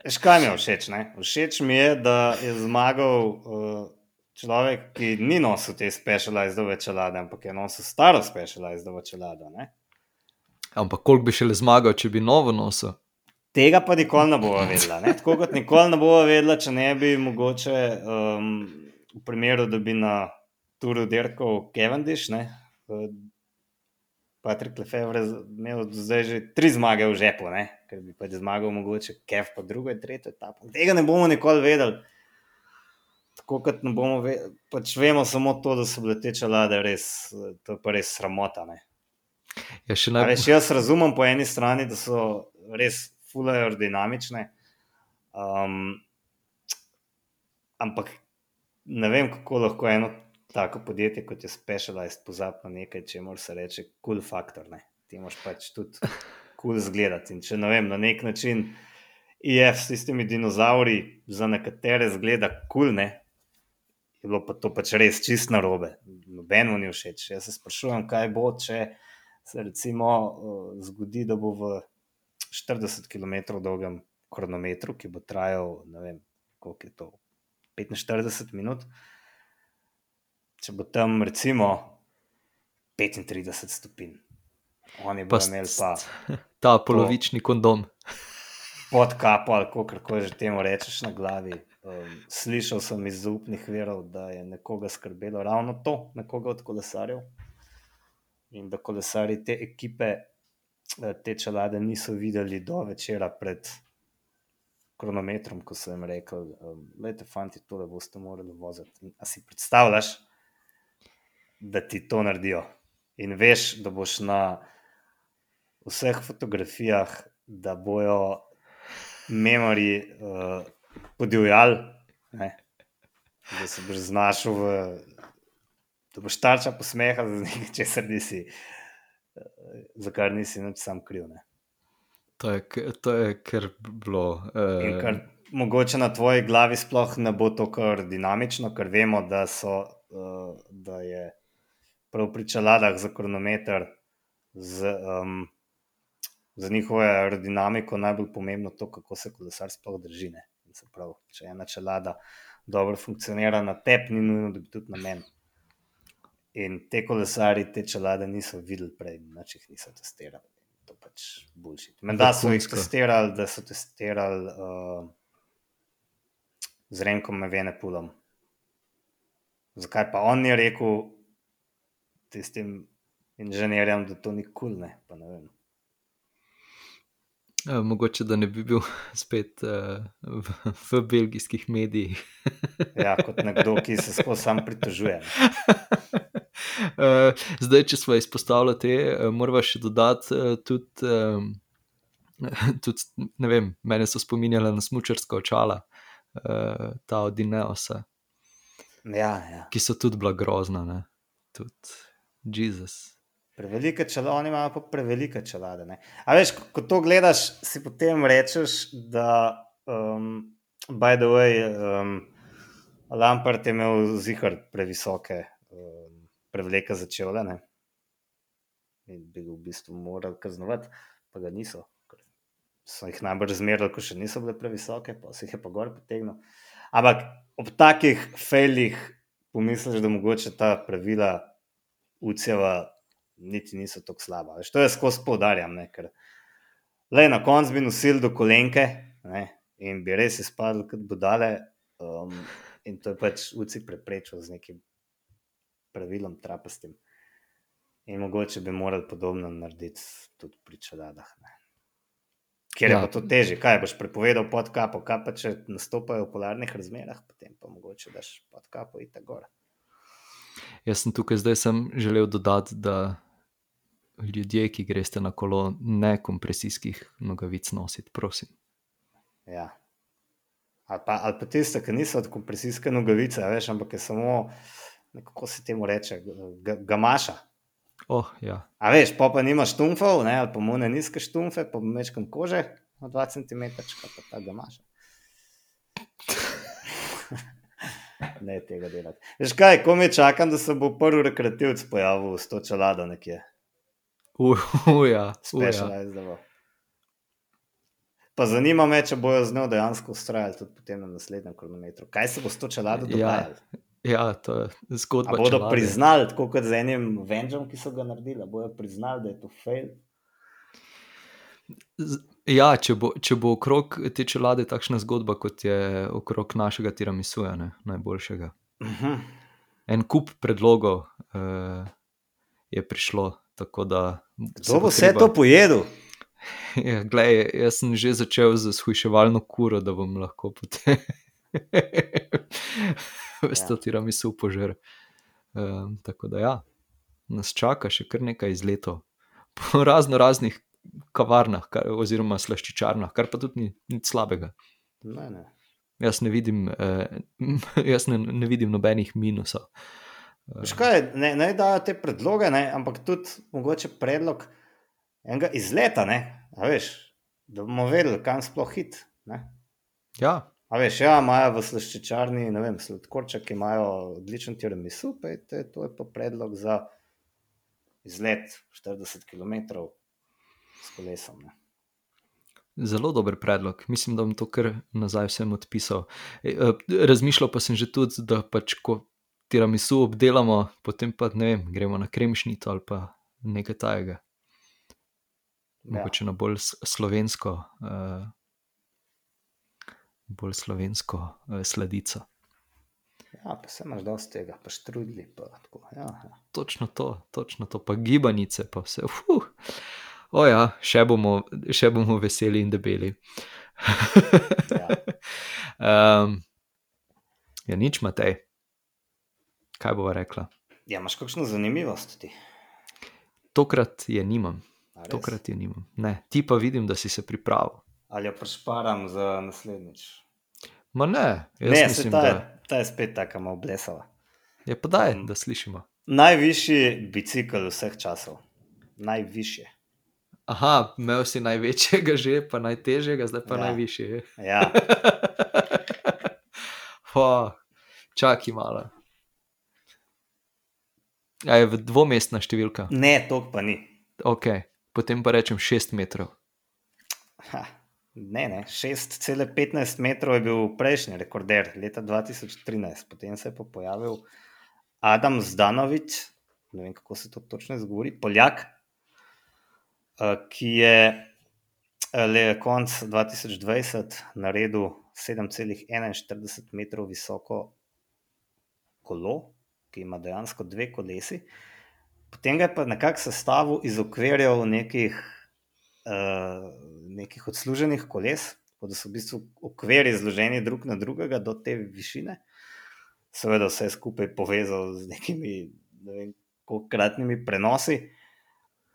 Veš, kaj mi je všeč? Ne? Všeč mi je, da je zmagal uh, človek, ki ni nosil te specializirane čelade, ampak je nosil staro specializirano čelado. Ne? Ampak koliko bi še le zmagal, če bi novo nosil? Tega pa nikoli ne bomo vedela. Ne? Tako kot nikoli ne bomo vedela, če ne bi mogoče um, v primeru, da bi na turu dirkal Cavendish, ne? Patrik Lefebvre imel zdaj že tri zmage v žepu, ne? ker bi pač zmagal mogoče Kev pa drugo in tretjo etapo. Tega ne bomo nikoli vedeli. Tako kot ne bomo vedeli, pač vemo samo to, da so bile te čelade res, to je pa res sramota. Ne? Ja, naj... Veš, jaz razumem po eni strani, da so res fule aerodinamične, um, ampak ne vem, kako lahko eno tako podjetje kot je Specialized pozabi na nekaj, če mora se reči cool factor. Ne? Ti moraš pač tudi cool zgledati. In če ne vem, na nek način IF s tistimi dinozauri za nekatere zgleda kul, cool, ne. Je bilo pa to pač res čist narobe. Nobeno ni všeč. Jaz se sprašujem, kaj bo, če se recimo uh, zgodi, da bo v 40 km dolgem kronometru, ki bo trajal, ne vem, koliko je to, 45 minut, če bo tam recimo 35 stopinj. Oni Pa bodo imeli pa Ta polovični kondom. pod kapo ali kako že temu rečeš na glavi. Um, slišal sem iz zaupnih verov, da je nekoga skrbelo ravno to, nekoga od kolesarjev. In da kolesari te ekipe, te čelade niso videli do večera pred kronometrom, ko so jim rekli, da um, fanti, tole boste morali voziti. A si predstavljaš, da ti to naredijo? in veš, da boš na vseh fotografijah, da bojo memori uh, podivjali, da se boš znašel v. Da boš tarča posmeha za nekaj, česar nisi, uh, za kar nisi nič sam kriv. Ne? To je, to je kar bilo. In Uh, kar mogoče na tvoji glavi sploh ne bo to kar dinamično, ker vemo, da, so, uh, da je prav pri čeladah za kronometer, z, um, za njihovo aerodinamiko najbolj pomembno to, kako se kolesar sploh drži. ne. Se pravi, če ena čelada dobro funkcionira na tep, ni nujno, da bi tudi na meni. In te kolesari te čelade niso videli prej, nič jih niso testirali. To pač bulšit. Menda so jih testirali, da so testirali uh, z Renkom Mevenepulom. Zakaj pa on ni rekel tistim inženirjem, da to ni kul, cool, ne? Pa ne vem. uh, mogoče da ne bi bil spet uh, v, v belgijskih medijih. Ja, kot nekdo, ki se skozi sam pritožuje. ne. Uh, zdaj, če smo izpostavili te, uh, moramo še dodati uh, tudi, tudi, ne vem, mene so spominjala na smočarska očala, uh, ta od Dineosa, Ja, ja. ki so tudi bila grozna. ne. Tudi, Jezus. Prevelike čelade, oni imajo pa prevelike čelade. Ne? A veš, ko, to gledaš, si potem rečeš, da, um, by the way, um, Lampard je imel zihar previsoke, um, prevelike začele. Ne? In bi ga v bistvu morali kaznovati, pa ga niso. So jih najbolj zmerali, ko še niso bile previsoke, pa se jih je pa gor potegnil. Ampak ob takih failih pomisliš, da mogoče ta pravila Uceva niti niso tako slaba. Veš, to jaz skozi poudarjam, ne, ker le na koncu bi nosil do kolenke ne, in bi res izpadli kot budale. Um, in to je pač Uci preprečil z nekim pravilom trapastim. In mogoče bi morali podobno narediti tudi pri čeladah. Ne. Ker je Ja. pa to teže, kaj boš prepovedal pod kapo, kaj pa če nastopajo v polarnih razmerah, potem pa mogoče daš pod kapo in tako gor. Jaz sem tukaj zdaj sem želel dodati, da ljudje, ki greste na kolo, ne kompresijskih nogavic nositi, prosim. Ja. Ali pa, ali pa tiste, ki niso od kompresijske nogavice, veš, ampak je samo, kako se temu reče, ga, gamaša. Oh, ja. A veš, pa pa nimaš štumfov, ne, ali pa mune nizke štumfe, pa mečkam kože, na 2 cm, pa ta gamaša. ne tega delati. Veš kaj, ko me čakam, da se bo prvi rekreativc pojavil s to čelado nekje. Uh, uh, ja, ja. Specialized. Pa zanima me, če bojo z njo dejansko ustrajali tudi potem na naslednjem kronometru. Kaj se bo s to čelado Ja, dogajalo? ja, to je zgodba. A bodo čelade. priznali, tako kot z enim Venžom, ki so ga naredili, bodo priznali, da je to fail. Ja, če bo, če bo okrog te čelade takšna zgodba, kot je okrog našega tiramisuja, ne, najboljšega. Mhm. En kup predlogov uh, je prišlo, tako da. Kdo bo vse to pojedel? Ja, glej, jaz sem že začel z shujševalno kuro, da bom lahko potem vse to tiramisu požrl. Um, tako da ja, nas čaka še kar nekaj izletov po razno raznih kavarnah kar, oziroma slaščičarnah, kar pa tudi ni nič slabega. Ne, ne. Jaz ne vidim, eh, jaz ne, ne vidim nobenih minusov. Kaj, ne, ne dajo te predloge, ne, ampak tudi mogoče predlog enega izleta, ne, a veš, da bomo vedeli, kam sploh hit. Ne. Ja, A veš, ja, imajo v slaščičarni, ne vem, sladkorček imajo odličen tiramisu, pa je to, je pa predlog za izlet 40 km s kolesom. Ne. Zelo dober predlog. Mislim, da bom to kar nazaj vsem odpisal. E, e, Razmišljal pa sem že tudi, da pač ko tiramisu obdelamo, potem pa ne vem, gremo na kremšnito ali pa nekaj tajega. Ja. Mogoče na bolj slovensko, uh, bolj slovensko uh, sladico. Ja, pa se imaš dosti tega, pa štrudli. Pa, tako, ja, ja. Točno to, točno to, pa gibanice, pa vse. Uf. O ja, še bomo, še bomo veseli in debeli. Ja. um, ja, nič, Matej. Kaj bova rekla? ja, imaš kakšno zanimivost ti? tokrat je nimam. Tokrat je nimam. Ne, ti pa vidim, da si se pripravil. Ali jo prešparam za naslednjič? Ma ne, Ne, mislim, ta, je, da ta je spet tako malo blesava. je pa daj, Um, da slišimo. Najvišji bicikl vseh časov. Najvišji. Aha, imel si največjega že, pa najtežjega, zdaj pa Ja. ja. najvišji. Ja, Pa, čakaj malo. A je dvomestna številka? ne, to pa ni. Ok, potem pa rečem 6 metrov. Ha, ne, ne. 6,15 metrov je bil prejšnji rekorder leta 2013, potem se je pa pojavil Adam Zdanovič, ne vem kako se to točno izgovori, Poljak, eh, ki je eh, le konc 2020 naredil 7,41 metrov visoko kolo, ki ima dejansko dve kolesi. Potem ga je pa nekako sestavil iz okvirjev nekih nekih odsluženih koles, tako da so v bistvu okviri zloženi drug na drugega do te višine. Seveda vse skupaj povezal z nekimi ne vem, kolikratnimi prenosi.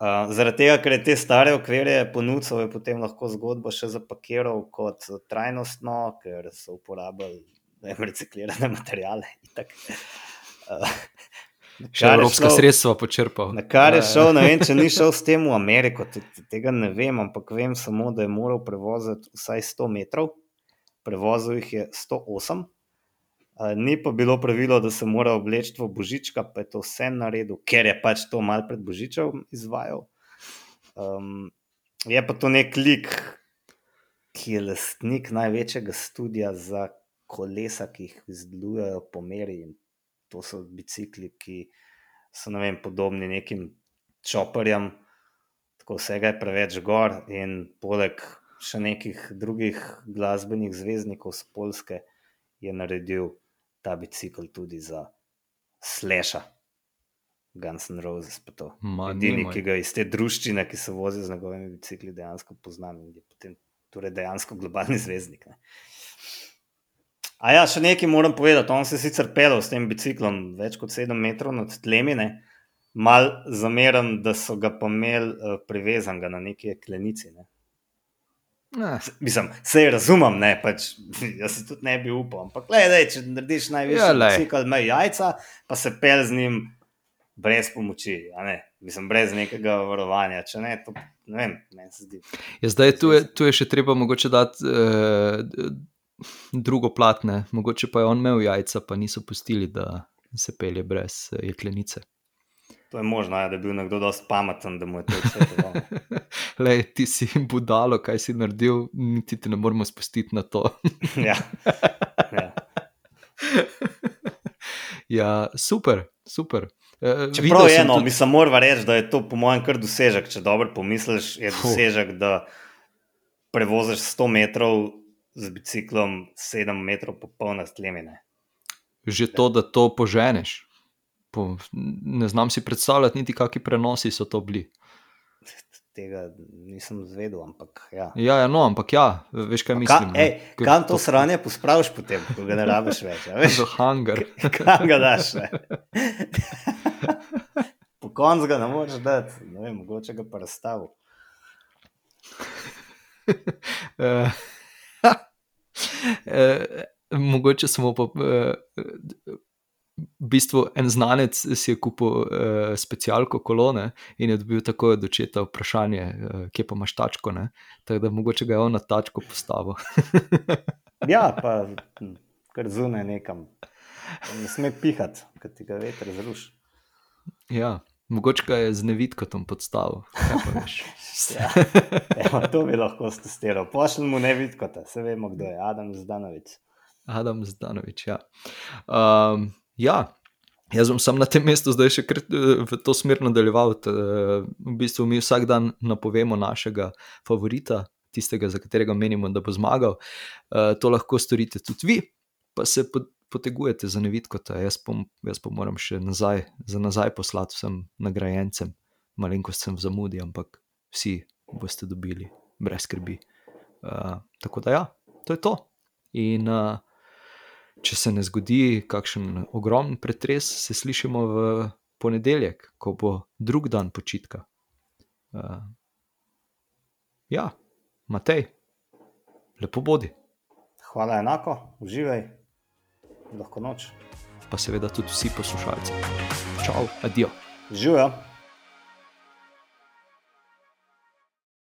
Uh, zaradi tega, ker je te stare okvirje ponudil, je potem lahko zgodbo še zapakiral kot trajnostno, ker so uporabljali vem, reciklirane materijale. itak. Uh, Še evropska sredstva počrpal. Na kar je šel, ne vem, če ni šel s tem v Ameriko, tega ne vem, ampak vem samo, da je moral prevoziti vsaj 100 metrov, prevozil jih je 108. Uh, ni pa bilo pravilo, da se mora obleči v božička, pa je to vse naredil, ker je pač to mal pred božičem izvajal. Um, je pa to nek lik, ki je lastnik največjega studia za kolesa, ki jih izdelujejo po meri. In to so bicikli, ki so ne vem, podobni nekim čoparjem, tako vsega je preveč gor. In poleg še nekih drugih glasbenih zvezdnikov z Polske je naredil ta bicikl tudi za Slasha, Guns N' Roses. Pa to. Ma, Edini, nimaj. ki ga iz te druščine, ki se vozi z njegovimi bicikli, dejansko poznam in je potem torej dejansko globalni zvezdnik. Ne. A ja, še nekaj moram povedati. On se je sicer pelil s tem biciklom več kot 7 metrov nad tlemine, mal zameram, da so ga pa imeli uh, privezanega na neki klenici. Ne. Ne, Mislim, se razumem, ne, pač, jaz si tudi ne bi upal. Ampak, gledaj, če narediš najvišji Ja, bicikl, ima jajca, pa se pel z njim brez pomoči, ne, mislim, brez nekega varovanja. Če ne, to ne vem, meni se zdi. Ja, zdaj tu je, tu je še treba mogoče dati eh, drugo platne. Mogoče pa je on imel jajca, pa niso pustili, da se pelje brez eh, jeklenice. To je možno, ja, da je bil nekdo dosti pameten, da mu je to vse. Lej, ti si budalo, kaj si naredil, niti te ne moremo spustiti na to. ja. ja. ja, super, super. Eh, Čeprav je eno, tudi- mislim, moramo reči, da je to po mojem kar dosežek. Če dobro pomisliš, je dosežek, da prevoziš 100 metrov z biciklom, 7 metrov popolne slemine. že to, da to poženeš. Po, ne znam si predstavljati, niti kakšni prenosi so to bili. Tega nisem zvedel, ampak ja. Ja, ja no, ampak ja, veš kaj Ka, mislim. ne? ej, kam to sranje pospraviš potem, ko ga ne rabiš več? a Veš, Za hangar. kam ga daš? Po koncu ga ne moreš dati, ne vem, mogoče ga pa razstavil. Eh, eh, Mogoče smo pa. eh, V bistvu en znanec si je kupil uh, specialko kolone in je dobil tako od očeta vprašanje, uh, kje pa imaš tačko. Ne? Tako da mogoče ga je on na tačko postavil. Ja, pa hm, kar zunaj nekam. Ne sme pihati, ker ti ga veter zruši. ja, mogoče ga je z nevidkotom podstavil. Ja. Evo, to bi lahko stestiral. Pošlji mu ne vidkota, se vemo, kdo je Adam Zdanovič. Adam Zdanovič. Ja. Um, ja, jaz bom sam na tem mestu zdaj še eh, v to smer nadaljeval. eh, V bistvu mi vsak dan napovemo našega favorita, tistega, za katerega menimo, da bo zmagal. Eh, To lahko storite tudi vi, pa se po- potegujete za nevidkota. Jaz pa, jaz pa moram še nazaj, za nazaj poslati vsem nagrajencem. Malenkost sem v zamudi, ampak vsi boste dobili, brez skrbi. Uh, tako da ja, to je to. In uh, če se ne zgodi kakšen ogromen pretres, se slišimo v ponedeljek, ko bo drug dan počitka. Uh, ja, Matej, lepo bodi. Hvala enako, uživaj, lahko noč. Pa seveda tudi vsi poslušalci. Čau, adijo. Živijo.